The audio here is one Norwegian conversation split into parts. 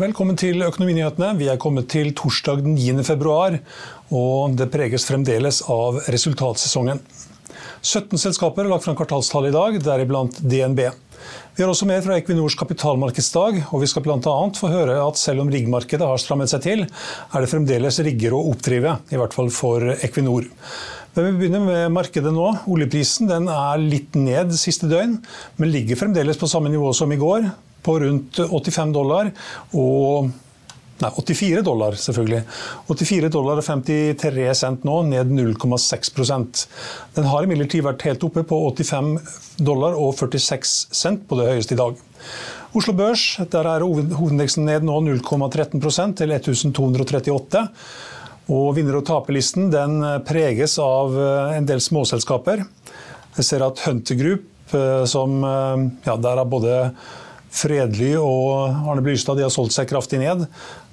Velkommen til Økonominyhetene. Vi er kommet til torsdag den 9. februar, og det preges fremdeles av resultatsesongen. 17 selskaper har lagt fram kvartalstall i dag, deriblant DNB. Vi har også mer fra Equinors kapitalmarkedsdag, og vi skal bl.a. få høre at selv om riggmarkedet har strammet seg til, er det fremdeles rigger å oppdrive, i hvert fall for Equinor. Men vi begynner med markedet nå. Oljeprisen er litt ned siste døgn, men ligger fremdeles på samme nivå som i går, på rundt 85 dollar. og Nei, 84 dollar, selvfølgelig. 84 dollar og 53 cent nå, ned 0,6% Den har imidlertid vært helt oppe på 85 dollar og 46 cent på det høyeste i dag. Oslo Børs, der er hovedindeksen ned nå 0,13% til 1238. Og vinner- og taperlisten den preges av eh, en del småselskaper. Jeg ser at Hunter Group, eh, som eh, ja, der er både Fredelig og Arne Blystad de har solgt seg kraftig ned.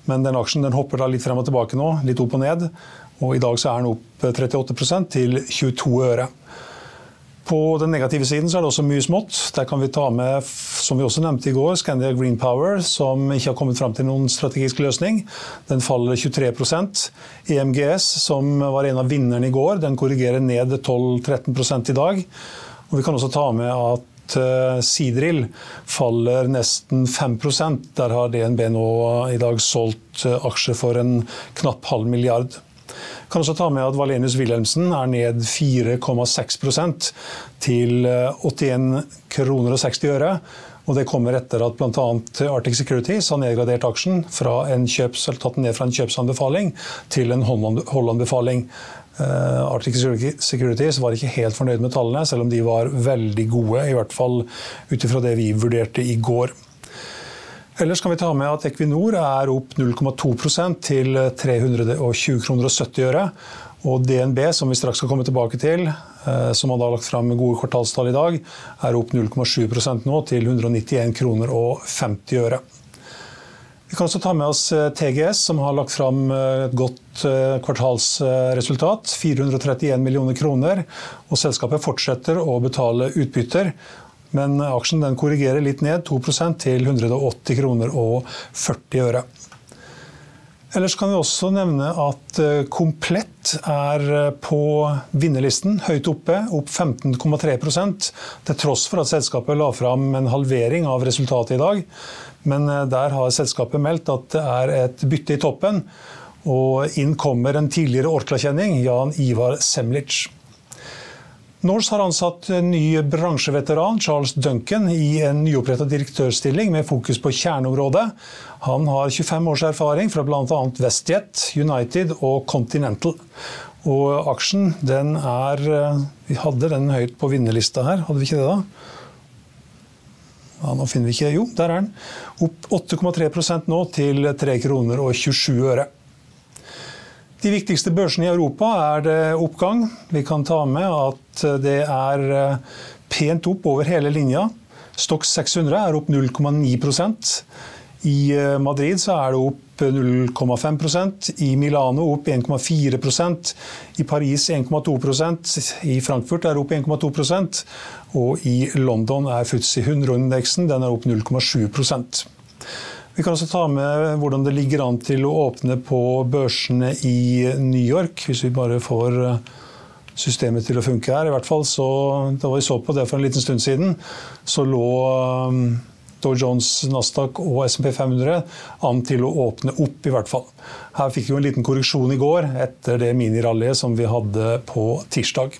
Men den aksjen den hopper da litt frem og tilbake nå, litt opp og ned. Og I dag så er den opp 38% til 22 øre. På den negative siden så er det også mye smått. Der kan vi ta med, som vi også nevnte i går, Scandia Green Power, som ikke har kommet fram til noen strategisk løsning. Den faller 23% EMGS, som var en av vinnerne i går, den korrigerer ned 12-13 i dag. Og Vi kan også ta med at Eh, Sidril faller nesten 5% Der har DNB nå i dag solgt eh, aksjer for en knapp halv milliard. Kan også ta med at Valenius Wilhelmsen er ned 4,6% til 81 eh, kroner og 60 øre. Og det kommer etter at bl.a. Arctic Securities har nedgradert aksjen fra en kjøps, tatt ned fra en kjøpsanbefaling til en holdanbefaling. Uh, Arctic Securities var ikke helt fornøyd med tallene, selv om de var veldig gode. I hvert fall ut ifra det vi vurderte i går. Ellers kan vi ta med at Equinor er opp 0,2% til 320 kroner og 70 øre. Og DNB, som vi straks skal komme tilbake til, uh, som har lagt fram gode kvartalstall i dag, er opp 0,7% nå til 191 kroner og 50 øre. Vi kan også ta med oss eh, TGS, som har lagt fram eh, et godt eh, kvartalsresultat. 431 millioner kroner. Og selskapet fortsetter å betale utbytter. Men aksjen korrigerer litt ned, 2% til 180 kroner og 40 øre. Ellers kan vi også nevne at Komplett er på vinnerlisten, høyt oppe, opp 15,3% til tross for at selskapet la fram en halvering av resultatet i dag. Men eh, der har selskapet meldt at det er et bytte i toppen. Og inn kommer en tidligere Orkla-kjenning, Jan Ivar Semlic. Norse har ansatt ny bransjeveteran, Charles Duncan, i en nyoppretta direktørstilling med fokus på kjerneområdet. Han har 25 års erfaring fra bl.a. Westjet, United og Continental. Og aksjen, den er eh, Vi hadde den høyt på vinnerlista her, hadde vi ikke det da? Ja, nå finner vi ikke Jo, der er den. Opp 8,3% nå til 3 kroner og 27 øre. De viktigste børsene i Europa er det oppgang. Vi kan ta med at det er eh, pent opp over hele linja. Stox 600 er opp 0,9% I eh, Madrid så er det opp 0,5% i Milano opp 1,4% i Paris 1,2% i Frankfurt er det opp 1,2% og i London er FTSE 100-indeksen den er opp 0,7 vi kan også ta med hvordan det ligger an til å åpne på børsene i New York, hvis vi bare får eh, systemet til å funke her. I hvert fall så, Da vi så på det for en liten stund siden, så lå um, Dow Jones, Nasdaq og SMP 500 an til å åpne opp, i hvert fall. Her fikk vi en liten korreksjon i går etter det minirallyet som vi hadde på tirsdag.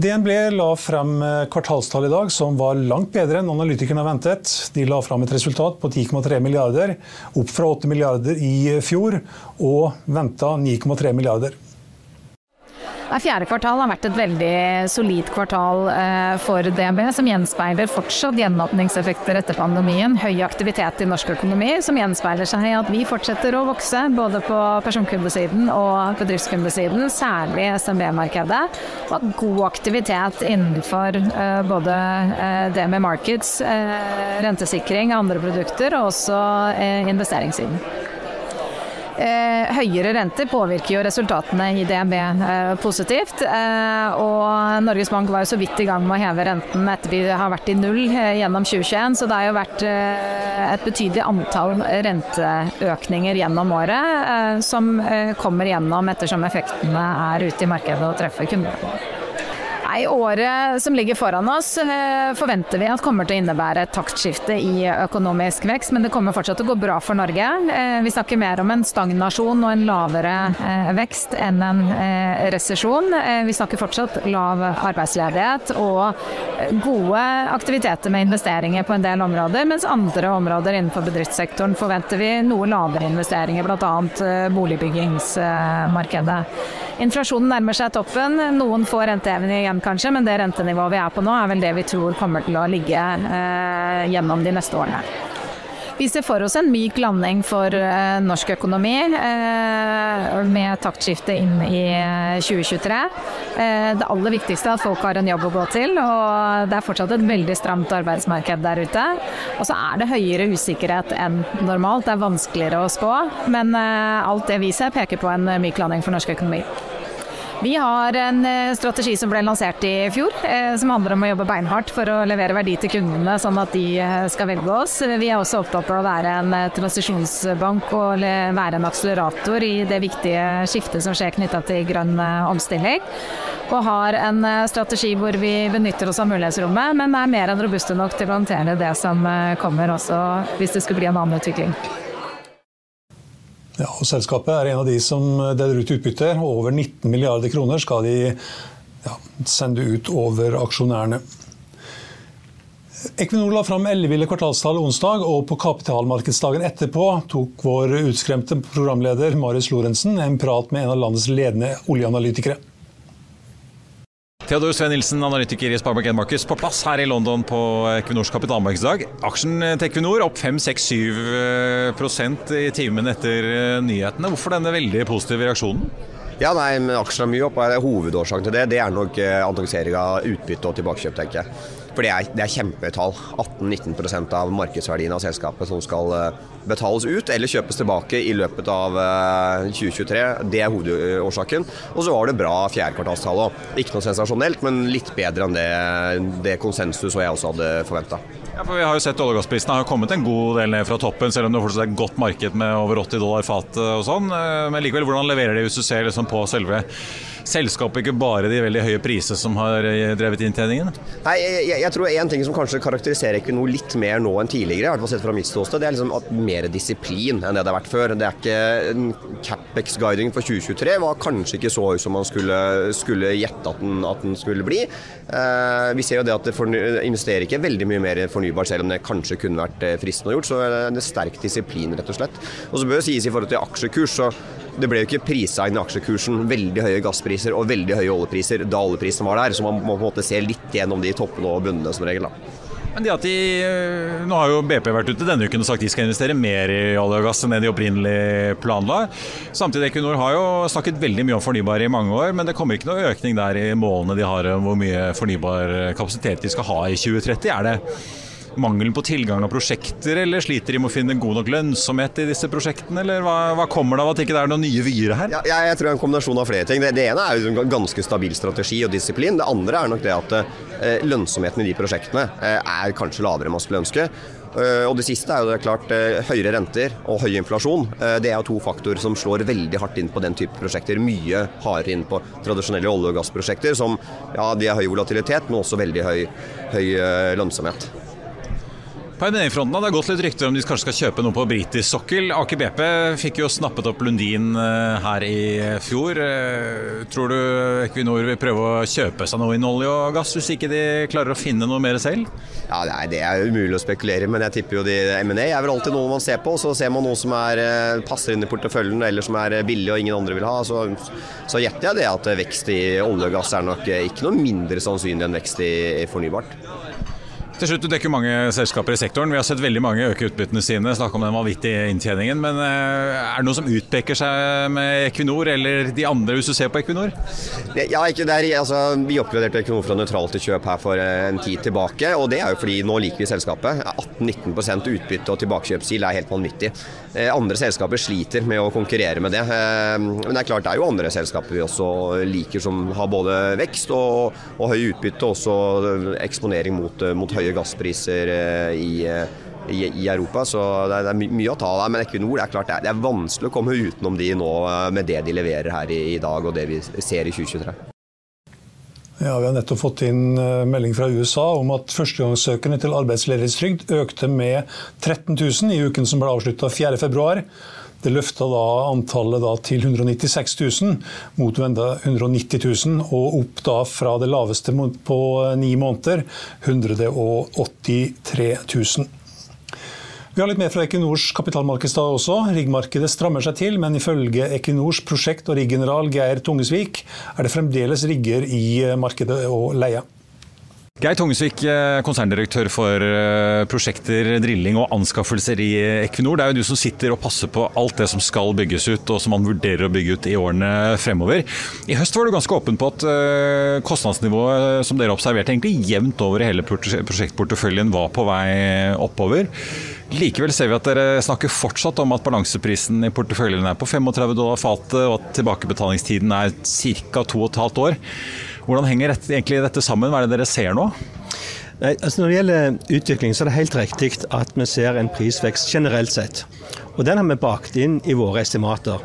DNB la frem eh, kvartalstall i dag som var langt bedre enn analytikerne ventet. De la frem et resultat på 10,3 milliarder, opp fra 8 milliarder i fjor, og venta 9,3 milliarder. Fjerde kvartal har vært et veldig solid kvartal eh, for DNB, som gjenspeiler fortsatt gjenåpningseffekter etter pandemien. Høy aktivitet i norsk økonomi, som gjenspeiler seg i at vi fortsetter å vokse. Både på personkundesiden og bedriftskundesiden, særlig SMB-markedet. Og at god aktivitet innenfor eh, både eh, DNB Markets, rentesikring, av andre produkter og også investeringssiden. Eh, høyere renter påvirker jo resultatene i DNB eh, positivt. Eh, og Norges Bank var jo så vidt i gang med å heve renten etter vi har vært i null gjennom 2021. Så det har jo vært et betydelig antall renteøkninger gjennom året som kommer gjennom ettersom effektene er ute i markedet og treffer kundene. Nei, Året som ligger foran oss eh, forventer vi at kommer til å innebære et taktskifte i økonomisk vekst, men det kommer fortsatt til å gå bra for Norge. Eh, vi snakker mer om en stagnasjon og en lavere eh, vekst enn en resesjon. Vi snakker fortsatt lav arbeidsledighet og gode aktiviteter med investeringer på en del områder, mens andre områder innenfor bedriftssektoren forventer vi noe lavere investeringer, bl.a. boligbyggingsmarkedet. Inflasjonen nærmer seg toppen. Noen får renteheving igjen kanskje, men det rentenivået vi er på nå er vel det vi tror kommer til å ligge eh, gjennom de neste årene. Vi ser for oss en myk landing for eh, norsk økonomi eh, med taktskifte inn i 2023. Eh, det aller viktigste er at folk har en jobb å gå til, og det er fortsatt et veldig stramt arbeidsmarked der ute. Og så er det høyere usikkerhet enn normalt, det er vanskeligere å spå. Men alt det vi ser peker på en myk landing for norsk økonomi. Vi har en eh, strategi som ble lansert i fjor, eh, som handler om å jobbe beinhardt for å levere verdi til kundene, sånn at de eh, skal velge oss. Vi er også opptatt av å være en transisjonsbank og være en akselerator i det viktige skiftet som skjer knytta til grønn omstilling. Og har en strategi hvor vi benytter oss av mulighetsrommet, men er mer enn robuste nok til å håndtere det som kommer også hvis det skulle bli en annen utvikling. Ja, og Selskapet er en av de som deler ut utbytte. Over 19 milliarder kroner skal de ja, sende ut over aksjonærene. Equinor la fram elleville kvartalstall onsdag, og på kapitalmarkedsdagen etterpå tok vår utskremte programleder Marius Lorentzen en prat med en av landets ledende oljeanalytikere. Theodor Sve Nilsen, analytiker i Sparebank 1 Markets, på plass her i London på Equinors kapitalmarkedsdag. Aksjen til Equinor opp 5-6-7 i timen etter eh, nyhetene. Hvorfor denne veldig positive reaksjonen? Ja, nei, men Aksjen er mye opp, Hovedårsaken til det det er nok eh, annonsering av utbytte og tilbakekjøp, tenker jeg. For det er, det er kjempetall. 18-19% av markedsverdien av selskapet som skal eh, betales ut eller kjøpes tilbake i løpet av 2023. Eh, det er hovedårsaken. Og så var det bra fjerdekvartalstall òg. Ikke noe sensasjonelt, men litt bedre enn det, det konsensus og jeg også hadde forventa. Ja, for vi har jo sett Olje- og gassprisene har kommet en god del ned fra toppen, selv om det fortsatt er et godt marked med over 80 dollar fatet og sånn. Eh, men likevel, hvordan leverer de hvis du ser liksom på selve selskapet ikke bare de veldig høye priser som har eh, drevet inntjeningen? Nei, jeg, jeg tror en ting som kanskje karakteriserer Equinor litt mer nå enn tidligere, i hvert fall sett fra mitt ståsted, det er liksom at mer disiplin enn det det har vært før. Det er ikke Capex-guiding for 2023 var kanskje ikke så høy som man skulle, skulle gjette at den, at den skulle bli. Eh, vi ser jo det at det investerer ikke veldig mye mer fornybar, selv om det kanskje kunne vært eh, fristende å gjort. Så det er sterk disiplin, rett og slett. Og så bør det sies i forhold til aksjekurs, så det ble jo ikke prisa inn i aksjekursen veldig høye gasspriser og veldig høye oljepriser da oljeprisen var der, så man må på en måte se litt gjennom de toppene og bunnene som regel. da. Men det at de, eh, Nå har jo BP vært ute denne uken og sagt de skal investere mer i olje og gass enn de opprinnelig planla. Samtidig Equinor har jo snakket veldig mye om fornybar i mange år, men det kommer ikke noe økning der i målene de har om hvor mye fornybar kapasitet de skal ha i 2030. Er det mangelen på tilgang av prosjekter, eller sliter de med å finne god nok lønnsomhet i disse prosjektene? Eller hva, hva kommer det av at det ikke er noen nye vyer her? Ja, jeg tror det er en kombinasjon av flere ting. Det, det ene er jo en ganske stabil strategi og disiplin. Det andre er nok det at eh, lønnsomheten i de prosjektene eh, er kanskje lavere enn man skulle ønske. Uh, og det siste er jo det klart uh, høyere renter og høy inflasjon. Uh, det er jo to faktorer som slår veldig hardt inn på den type prosjekter. Mye hardere inn på tradisjonelle olje- og gassprosjekter som ja, de har høy volatilitet, men også veldig høy, høy lønnsomhet. På M&A-fronten har det gått litt rykter om de kanskje skal kjøpe noe på britisk sokkel. Aker BP fikk jo snappet opp Lundin eh, her i fjor. Eh, tror du Equinor vil prøve å kjøpe seg noe innen olje og gass, hvis ikke de klarer å finne noe mer selv? Ja, nei, Det er umulig å spekulere men jeg tipper jo de M&A er vel alltid noe man ser på. Så ser man noe som er, eh, passer inn i porteføljen eller som er billig og ingen andre vil ha. Så, så gjetter jeg det at vekst i olje og gass er nok ikke noe mindre sannsynlig enn vekst i fornybart. Til slutt, Du dekker mange selskaper i sektoren. Vi har sett veldig mange øke utbyttene sine. Snakke om den vanvittige inntjeningen. Men eh, er det noe som utpeker seg med Equinor eller de andre, hvis du ser på Equinor? Ja, ikke der, altså, Vi oppgraderte Equinor fra nøytralt til kjøp her for eh, en tid tilbake. og Det er jo fordi nå liker vi selskapet. 18-19% utbytte og tilbakekjøpsgild er helt vanvittig. Eh, andre selskaper sliter med å konkurrere med det. Men det er klart det er jo andre selskaper vi også liker som har både vekst og, og høy utbytte, og også eksponering mot, mot høye høye gasspriser eh, i, eh, i, i Europa, så det er, det er, mye å ta av. Men Equinor det er klart det er, det er, vanskelig å komme utenom de nå eh, med det de leverer her i, i dag og det vi ser i 2023. Ja, Vi har nettopp fått inn melding fra USA om at førstegangssøkerne til arbeidsledighetstrygd økte med 13 000 i uken som ble avslutta 4.2. Det løfta da antallet da til 196 000 mot 190 000, og opp da fra det laveste på ni måneder, 183 000. Vi har litt mer fra Equinors kapitalmarkedsdag også. Riggmarkedet strammer seg til, men ifølge Equinors prosjekt- og riggeneral Geir Tungesvik er det fremdeles rigger i markedet å leie. Geir Tungesvik, eh, konserndirektør for eh, prosjekter, drilling og anskaffelser i Equinor. Det er jo du som sitter og passer på alt det som skal bygges ut, og som man vurderer å bygge ut i årene fremover. I høst var du ganske åpen på at eh, kostnadsnivået som dere observerte egentlig jevnt over i hele prosjektporteføljen var på vei oppover. Likevel ser vi at dere snakker fortsatt om at balanseprisen i porteføljen er på 35 dollar fatet, og at tilbakebetalingstiden er ca. 2 15 år. Hvordan henger egentlig dette sammen? Hva er det dere ser nå? Nei, altså når det gjelder utvikling, så er det helt riktig at vi ser en prisvekst generelt sett. Og Den har vi bakt inn i våre estimater.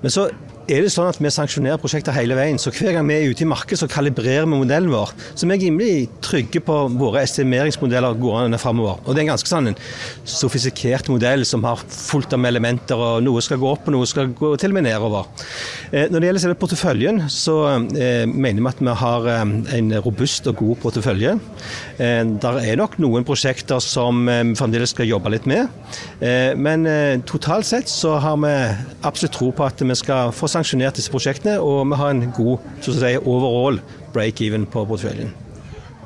Men så er det sånn at vi sanksjonerer prosjekter hele veien. Så hver gang vi er ute i markedet, så kalibrerer vi modellen vår. Så vi er rimelig trygge på våre estimeringsmodeller gående framover. Og det er en ganske sånn en sofistikert modell som har fullt av elementer, og noe skal gå opp, og noe skal gå til og med nedover. Eh, når det gjelder selve porteføljen, så eh, mener vi at vi har eh, en robust og god portefølje. Der er nok noen prosjekter som vi fremdeles skal jobbe litt med. Men totalt sett så har vi absolutt tro på at vi skal få sanksjonert disse prosjektene, og vi har en god så å si, overall break-even på porteføljen.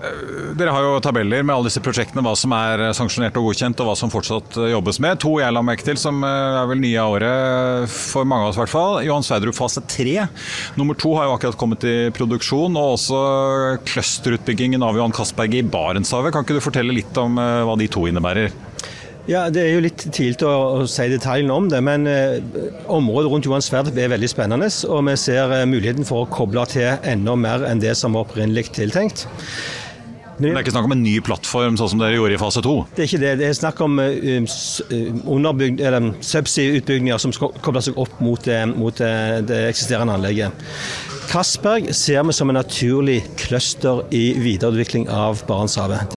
Eh, dere har jo tabeller med alle disse prosjektene, hva som er sanksjonert og godkjent, og hva som fortsatt eh, jobbes med. To jeg la merke til, som eh, er vel nye av året for mange av oss i hvert fall. Johan Sverdrup fase tre. Nummer to har jo akkurat kommet i produksjon, og også clusterutbyggingen av Johan Castberg i Barentshavet. Kan ikke du fortelle litt om hva de to innebærer? Ja, Det er jo litt tidlig å, å si detaljene om det, men eh, området rundt Johan Sverdrup er veldig spennende. Og vi ser eh, muligheten for å koble til enda mer enn det som var opprinnelig tiltenkt. Men det er ikke snakk om en ny plattform, sånn som dere gjorde i fase to? Det er ikke det. Det er snakk om uh, subsea-utbygginger som skal koble seg opp mot, det, mot uh, det eksisterende anlegget. Castberg ser vi som en naturlig cluster i videreutvikling av Barentshavet.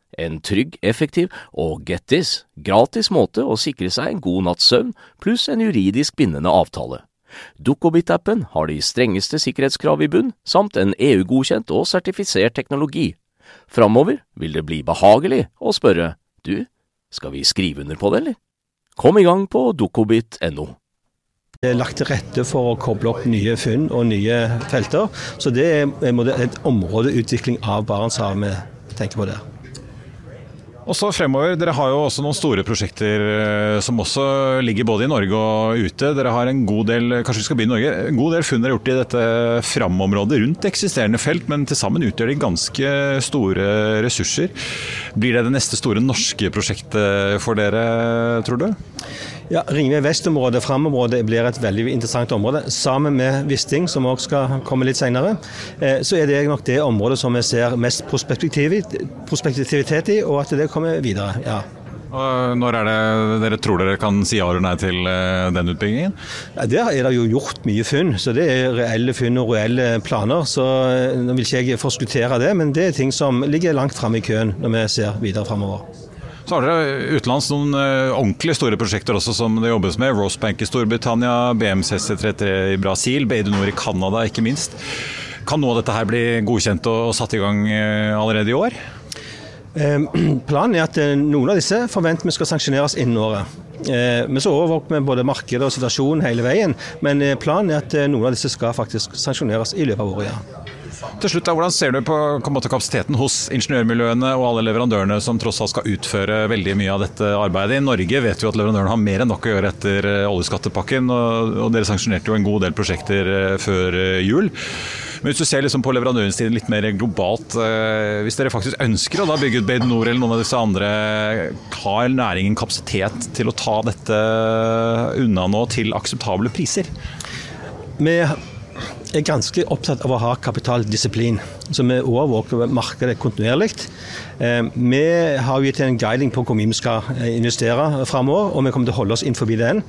en trygg, effektiv og get this, gratis måte å sikre seg en god natts søvn pluss en juridisk bindende avtale. Dukkobit-appen har de strengeste sikkerhetskrav i bunn, samt en EU-godkjent og sertifisert teknologi. Framover vil det bli behagelig å spørre du, skal vi skrive under på det, eller? Kom i gang på dukkobit.no. Det er lagt til rette for å koble opp nye funn og nye felter. Så det er et områdeutvikling av Barentshavet vi tenker på der. Og så fremover, Dere har jo også noen store prosjekter eh, som også ligger både i Norge og ute. Dere har en god del kanskje vi skal begynne i Norge, en god del funn dere har gjort i dette framområdet rundt eksisterende felt, men til sammen utgjør de ganske store ressurser. Blir det det neste store norske prosjektet for dere, tror du? Ja, Ringve vest-området, framområdet, blir et veldig interessant område. Sammen med Wisting, som også skal komme litt senere, eh, så er det nok det området som vi ser mest prospektivitet i, og at det kommer videre. ja. Og når er det dere tror dere kan si ja eller nei til eh, den utbyggingen? Ja, Der er det jo gjort mye funn, så det er reelle funn og reelle planer. Så eh, nå vil ikke jeg forskuttere det, men det er ting som ligger langt framme i køen når vi ser videre framover. Så har dere utenlands noen uh, ordentlig store prosjekter også som det jobbes med. Rosebank i Storbritannia, BMCC33 i Brasil, Beidunor i Canada ikke minst. Kan noe av dette her bli godkjent og satt i gang allerede i år? Eh, planen er at eh, noen av disse forventer vi skal sanksjoneres innen året. Eh, men så overvåker vi både markedet og situasjonen hele veien. Men eh, planen er at noen av disse skal faktisk sanksjoneres i løpet av året. ja. Til slutt, da, Hvordan ser du på, på kapasiteten hos ingeniørmiljøene og alle leverandørene som tross alt skal utføre veldig mye av dette arbeidet? I Norge vet vi at leverandørene har mer enn nok å gjøre etter eh, oljeskattepakken. Og, og dere sanksjonerte jo en god del prosjekter eh, før eh, jul. Men hvis du ser liksom på leverandørens litt mer globalt, hvis dere faktisk ønsker å da bygge ut Bade Nord eller noen av disse andre, har næringen kapasitet til å ta dette unna nå til akseptable priser? Vi er ganske opptatt av å ha kapitaldisiplin. Så vi overvåker markedet kontinuerlig. Eh, vi har gitt en guiding på hvor mye vi skal eh, investere framover, og vi kommer til å holde oss innenfor den.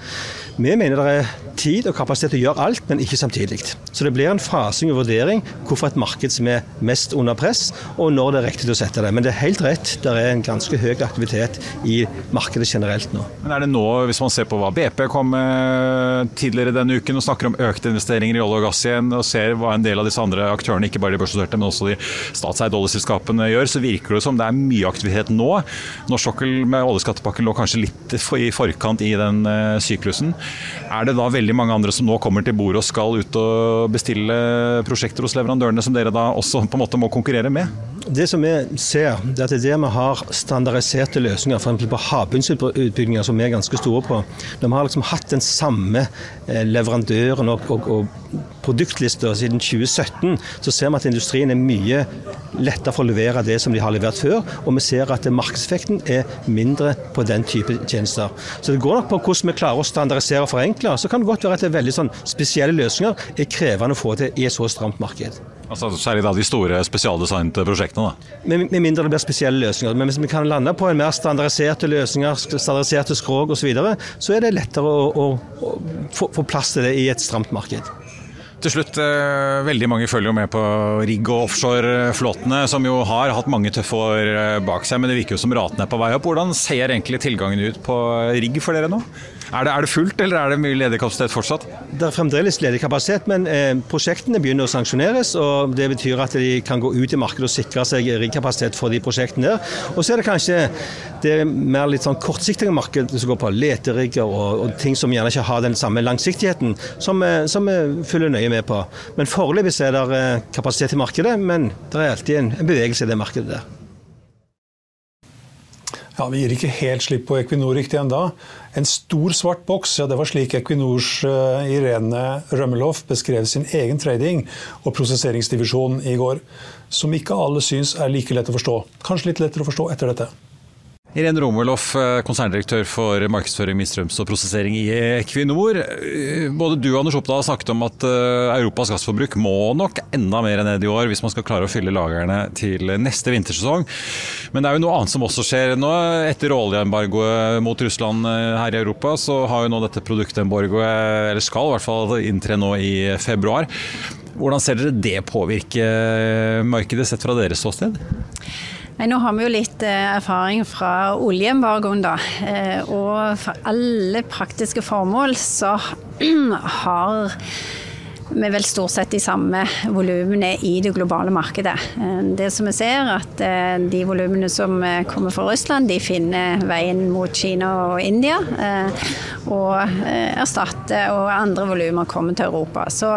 Vi mener det er tid og kapasitet til å gjøre alt, men ikke samtidig. Så det blir en fasing og vurdering hvorfor et marked som er mest under press, og når det er riktig å sette det. Men det er helt rett, det er en ganske høy aktivitet i markedet generelt nå. Men er det nå, hvis man ser på hva BP kom med tidligere denne uken og snakker om økte investeringer i olje og gass igjen, og ser hva en del av disse andre aktørene, ikke bare de børsnoterte, men også de statseide oljeselskapene gjør, så virker det som det er mye aktivitet nå. Norsk sokkel med oljeskattepakken lå kanskje litt i forkant i den eh, syklusen. Er det da veldig mange andre som nå kommer til bordet og skal ut og bestille prosjekter hos leverandørene, som dere da også på en måte må konkurrere med? Det som vi ser, det er at det vi har standardiserte løsninger, f.eks. på havbunnsutbygginger, som vi er ganske store på. Når vi har liksom hatt den samme eh, leverandøren og, og, og produktlista siden 2017, så ser vi at industrien er mye lettere for å levere det som de har levert før. Og vi ser at markedseffekten er mindre på den type tjenester. Så det går nok på hvordan vi klarer å standardisere og forenkle. Så kan det godt være at det er veldig sånn spesielle løsninger er krevende å få til i et så stramt marked. Altså Særlig da de store spesialdesignede prosjektene? da. Med, med, mindre det blir spesielle løsninger. Men hvis vi kan lande på en mer standardiserte løsninger, standardiserte skrog osv., så, videre, så er det lettere å, å, å få, få plass til det i et stramt marked. Til slutt, eh, veldig mange følger jo med på rigg- og offshoreflåtene, som jo har hatt mange tøffe år eh, bak seg, men det virker jo som raten er på vei opp. Hvordan ser egentlig tilgangen ut på rigg for dere nå? Er det, er det, fullt, eller er det mye ledig kapasitet fortsatt? Det er fremdeles ledig kapasitet, men eh, prosjektene begynner å sanksjoneres. og Det betyr at de kan gå ut i markedet og sikre seg riggkapasitet for de prosjektene der. Og så er det kanskje det mer litt sånn kortsiktige markedet som går på leterigger og, og, ting som gjerne ikke har den samme langsiktigheten, som, eh, som vi følger nøye med på. Men foreløpig er det eh, kapasitet i markedet, men det er alltid en, en bevegelse i det markedet der. Ja, Vi gir ikke helt slipp på Equinor riktig enda. En stor svart boks, ja, det var slik Equinors uh, Irene Rømmeloff beskrev sin egen trading og prosesseringsdivisjon i går. Som ikke alle syns er like lett å forstå. Kanskje litt lettere å forstå etter dette. Irene Romeloff, eh, konserndirektør for markedsføring, midtstrøms og prosessering i Equinor. Eh, både du og Anders Oppdal har snakket om at eh, Europas gassforbruk må nok enda mer ned i år hvis man skal klare å fylle lagrene til neste vintersesong. Men det er jo noe annet som også skjer nå. Etter oljeembargoet mot Russland her i Europa, så har jo nå dette produktembargoet, eller skal i hvert fall inntre nå i februar. Hvordan ser dere det påvirke markedet sett fra deres ståsted? Nei, nå har vi jo litt eh, erfaring fra oljeembargoen, da. Eh, og for alle praktiske formål så har vi vel stort sett de samme volumene i det globale markedet. Eh, det som vi ser, at de volumene som kommer fra Russland, de finner veien mot Kina og India. Og erstatter, og andre volumer kommer til Europa. Så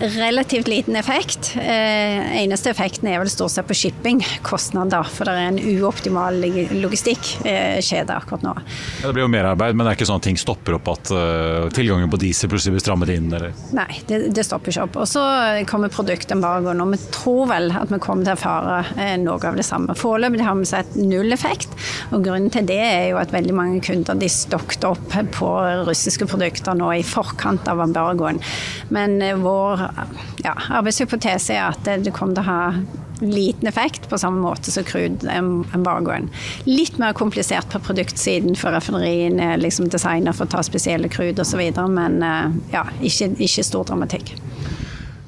relativt liten effekt. Eh, eneste effekten er vel stort sett på shippingkostnader, for det er en uoptimal logistikkjede akkurat nå. Ja, det blir jo merarbeid, men det er ikke sånn at ting stopper opp at uh, tilgangen på diesel plutselig blir strammet inn? Eller? Nei, det, det, stopper ikke opp. Og så kommer produktembargoen, og vi tror vel at vi kommer til å erfare eh, noe av det samme. Foreløpig har vi sett null effekt, og grunnen til det er jo at veldig mange kunder de stokket opp på russiske produkter nå i forkant av embargoen. Men eh, vår ja, arbeidshypotese er at det kommer til å ha liten effekt, på samme måte som crude-embargoen. Litt mer komplisert på produktsiden, for raffineriene er liksom designer for å ta spesielle crude osv., men eh, ja, ikke, ikke stor dramatikk.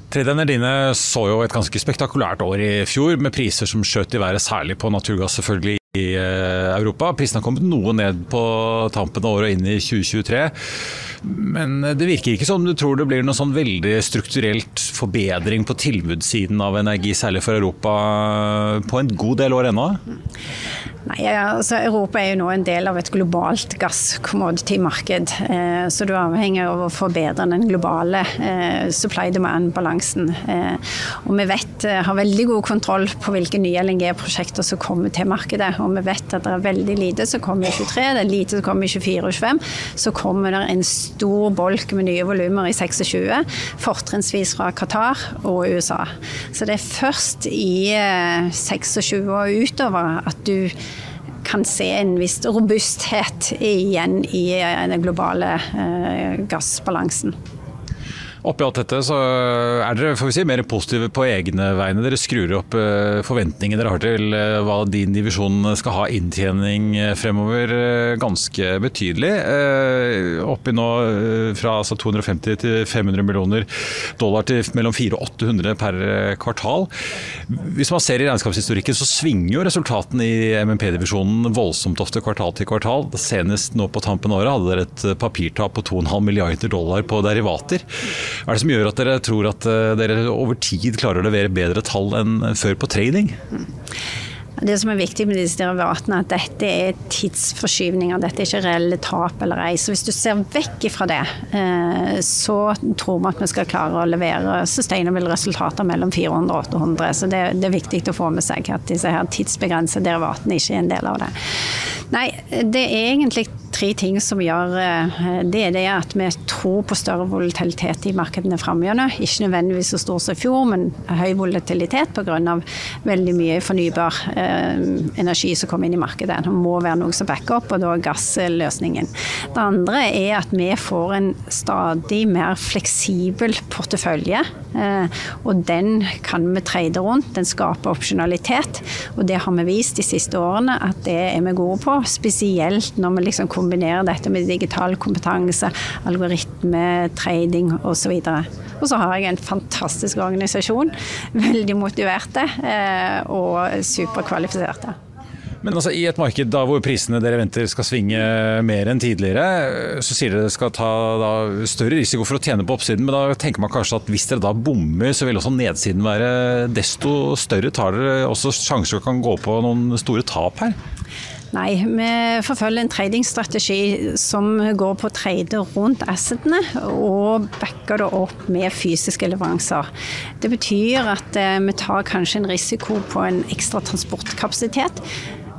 Tredje dine så jo et ganske spektakulært år i fjor, med priser som skjøt i været, særlig på naturgass selvfølgelig i eh, Europa. Prisen har kommet noe ned på tampen av året og inn i 2023. Men det virker ikke som du tror det blir noe sånn veldig strukturelt forbedring på tilbudssiden av energi, særlig for Europa, på en god del år ennå? Nei, altså Europa er jo nå en del av et globalt gass-commodity-marked. Eh, så du er avhengig av å forbedre den globale eh, supply demand-balansen. Eh, og vi vet, har veldig god kontroll på hvilke nye LNG-prosjekter som kommer til markedet. Og vi vet at det er veldig lite som kommer i 23, det er lite som kommer i 24 og 25. Så kommer det en stor bolk med nye volumer i 26, fortrinnsvis fra Qatar og USA. Så det er først i 26 og utover at du kan se en viss robusthet igjen i den globale eh, gassbalansen. Oppi alt dette så er dere får vi si, mer positive på egne vegne. Dere skrur opp eh, forventningene dere har til eh, hva din divisjon skal ha inntjening eh, fremover ganske betydelig. Oppi nå fra altså 250 til 500 millioner dollar til mellom 400 og 800 per kvartal. Hvis man ser i regnskapshistorikken så svinger jo resultatene i MMP-divisjonen voldsomt ofte kvartal til kvartal. Senest nå på tampen av året hadde dere et papirtap på 2,5 milliarder dollar på derivater. Hva er det som gjør at dere tror at eh, dere over tid klarer å levere bedre tall enn før på trading? Det som er viktig med disse derivatene, er at dette er tidsforskyvninger. Dette er ikke reelle tap eller ei. Så hvis du ser vekk fra det, eh, så tror vi at vi skal klare å levere sustainable resultater mellom 400 og 800. Så det, er viktig å få med seg at disse her tidsbegrensede derivatene ikke er en del av det. Nei, det er egentlig tre ting som gjør det. er at vi tror på større volatilitet i markedene framover. Ikke nødvendigvis så stor som i fjor, men høy volatilitet pga. veldig mye fornybar eh, energi som kommer inn i markedet. Det må være noe som backer opp, og da er gassløsningen. Det andre er at vi får en stadig mer fleksibel portefølje. Eh, og den kan vi trade rundt. Den skaper opsjonalitet. Og det har vi vist de siste årene at det er vi gode på. Spesielt når vi liksom kombinerer dette med digital kompetanse, algoritme, trading osv. Og så har jeg en fantastisk organisasjon. Veldig motiverte eh, og superkvalifiserte. Men altså, I et marked da hvor prisene dere venter skal svinge mer enn tidligere, så sier dere det skal ta da, større risiko for å tjene på oppsiden. Men da tenker man kanskje at hvis dere da bommer, så vil også nedsiden være desto større. Tar dere også sjanser og kan gå på noen store tap her? Nei, vi forfølger en tradingstrategi som går på å trade rundt assetene og backer det opp med fysiske leveranser. Det betyr at eh, vi tar kanskje en risiko på en ekstra transportkapasitet.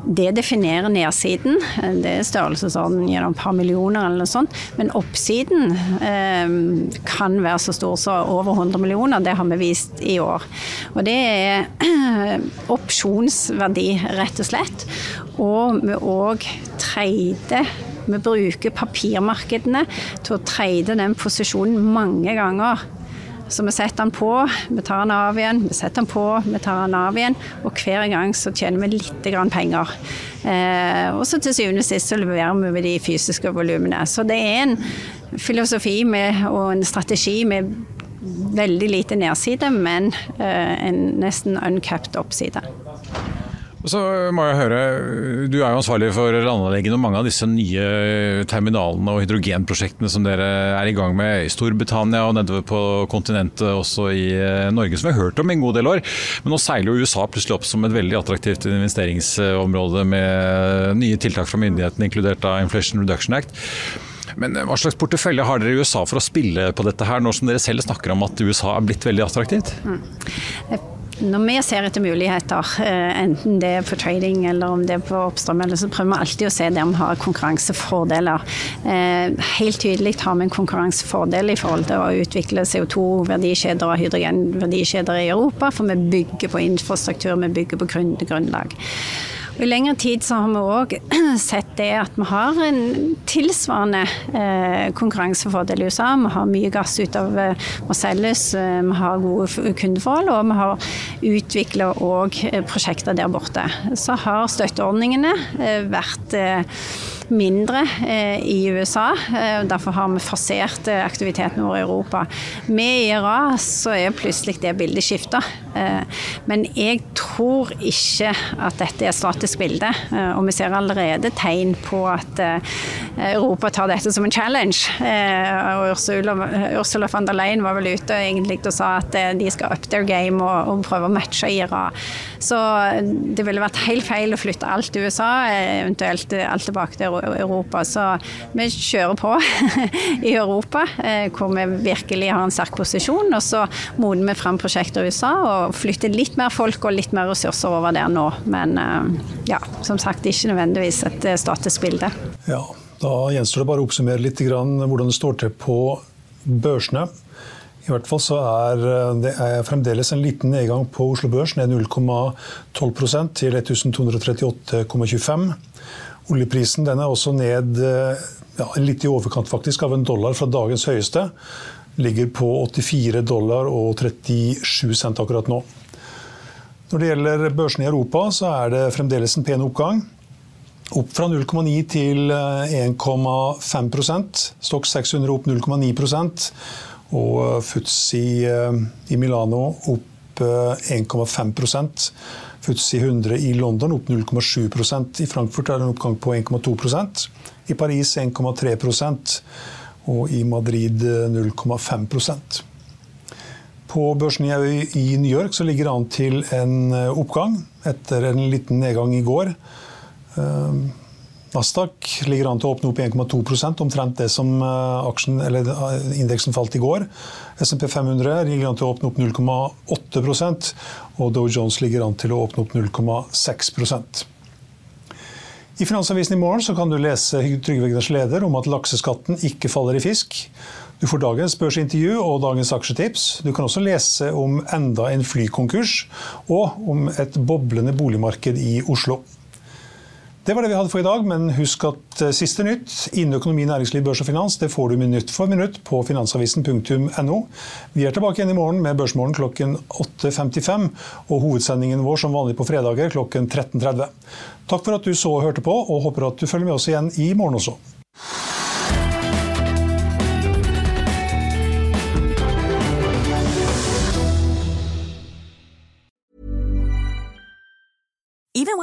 Det definerer nedsiden. Det er størrelsesorden gjennom et par millioner eller noe sånt. Men oppsiden eh, kan være så stor som over 100 millioner. Det har vi vist i år. Og det er opsjonsverdi, rett og slett. Og vi òg trader Vi bruker papirmarkedene til å trade den posisjonen mange ganger. Så vi setter den på, vi tar den av igjen, vi setter den på, vi tar den av igjen. Og hver gang så tjener vi litt grann penger. Eh, og så til syvende og sist så leverer vi med de fysiske volumene. Så det er en filosofi med, og en strategi med veldig lite nedside, men eh, en nesten uncapped oppside. Så må jeg høre, Du er jo ansvarlig for landanleggene og mange av disse nye terminalene og hydrogenprosjektene som dere er i gang med i Storbritannia og nedover på kontinentet, også i eh, Norge, som vi har hørt om i en god del år. Men nå seiler jo USA plutselig opp som et veldig attraktivt investeringsområde med nye tiltak fra myndighetene, inkludert av Inflation Reduction Act. Men hva slags portefølje har dere i USA for å spille på dette her, nå som dere selv snakker om at USA er blitt veldig attraktivt? Mm. Når vi ser etter muligheter, eh, enten det er på trading eller om det er på oppstrøm, så prøver vi alltid å se der vi har konkurransefordeler. Eh, helt tydelig har vi en konkurransefordel i forhold til å utvikle CO2-verdikjeder og hydrogenverdikjeder i Europa, for vi bygger på infrastruktur, vi bygger på grunnlag. I lengre tid så har vi òg sett det at vi har en tilsvarende eh, konkurransefordel i USA. Vi har mye gass ut av eh, Marcellus, eh, vi har gode kundeforhold, og vi har utvikla òg prosjekter der borte. Så har støtteordningene vært mindre eh, i USA. Eh, derfor har vi forsert eh, aktiviteten vår i Europa. Med IRA så er plutselig det bildet skifta. Men jeg tror ikke at dette er et statisk bilde. Og vi ser allerede tegn på at Europa tar dette som en challenge. Og Ursula, von der Leyen var vel ute egentlig og sa at de skal up their game og, prøve å matche IRA. Så det ville vært helt feil å flytte alt til USA, eventuelt alt tilbake til Europa. Så vi kjører på i Europa, eh, hvor vi virkelig har en sterk posisjon. Og så modner vi fram prosjekter i USA og flytter litt mer folk og litt mer ressurser over der nå. Men eh, ja, som sagt ikke nødvendigvis et eh, statisk bilde. Ja, da gjenstår det bare å oppsummere litt hvordan det står til på børsene. I hvert fall så er det er fremdeles en liten nedgang på Oslo Børs, ned 0,12% til 1238,25. Oljeprisen den er også ned eh, ja, litt i overkant faktisk av en dollar fra dagens høyeste. Ligger på 84 dollar og 37 cent akkurat nå. Når det gjelder børsene i Europa, så er det fremdeles en pen oppgang. Opp fra 0,9 til 1,5 eh, Stokk 600 opp 0,9 og Futsi i, i Milano opp 1,5 FTSE 100 i London opp 0,7% I Frankfurt er det en oppgang på 1,2% I Paris 1,3% og i Madrid 0,5% På børsen i New York ligger det an til en eh, oppgang etter en liten nedgang i går. Eh, Nasdaq ligger an til å åpne opp 1,2% omtrent det som eh, aksjen, indeksen falt i går. SMP 500 ligger an til å åpne opp 0,8% og Dow Jones ligger an til å åpne opp 0,6% I Finansavisen i morgen kan du lese Trygve Egners leder om at lakseskatten ikke faller i fisk. Du får dagens børsintervju og dagens aksjetips. Du kan også lese om enda en flykonkurs, og om et boblende boligmarked i Oslo. Det var det vi hadde for i dag, men husk at eh, siste nytt innen økonomi, næringsliv, børs og finans det får du minutt for minutt på finansavisen.no. Vi er tilbake igjen i morgen med Børsmorgen klokken 8.55 og hovedsendingen vår som vanlig på fredager klokken 13.30. Takk for at du så og hørte på, og håper at du følger med oss igjen i morgen også.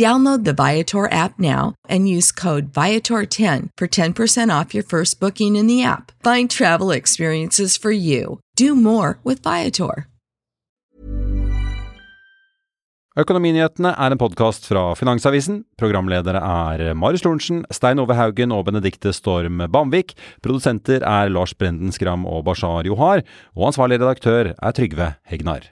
Download the Viator app now and use code Viator10 for 10% off your first booking in the app. Find travel experiences for you. Do more with Viator. Økonominyhetene er en podkast fra Finansavisen. Programledere er Marius Lorentzen, Stein Ove Haugen og Benedikte Storm Bamvik. Produsenter er Lars Brenden Skram og Bashar Johar. Og ansvarlig redaktør er Trygve Hegnar.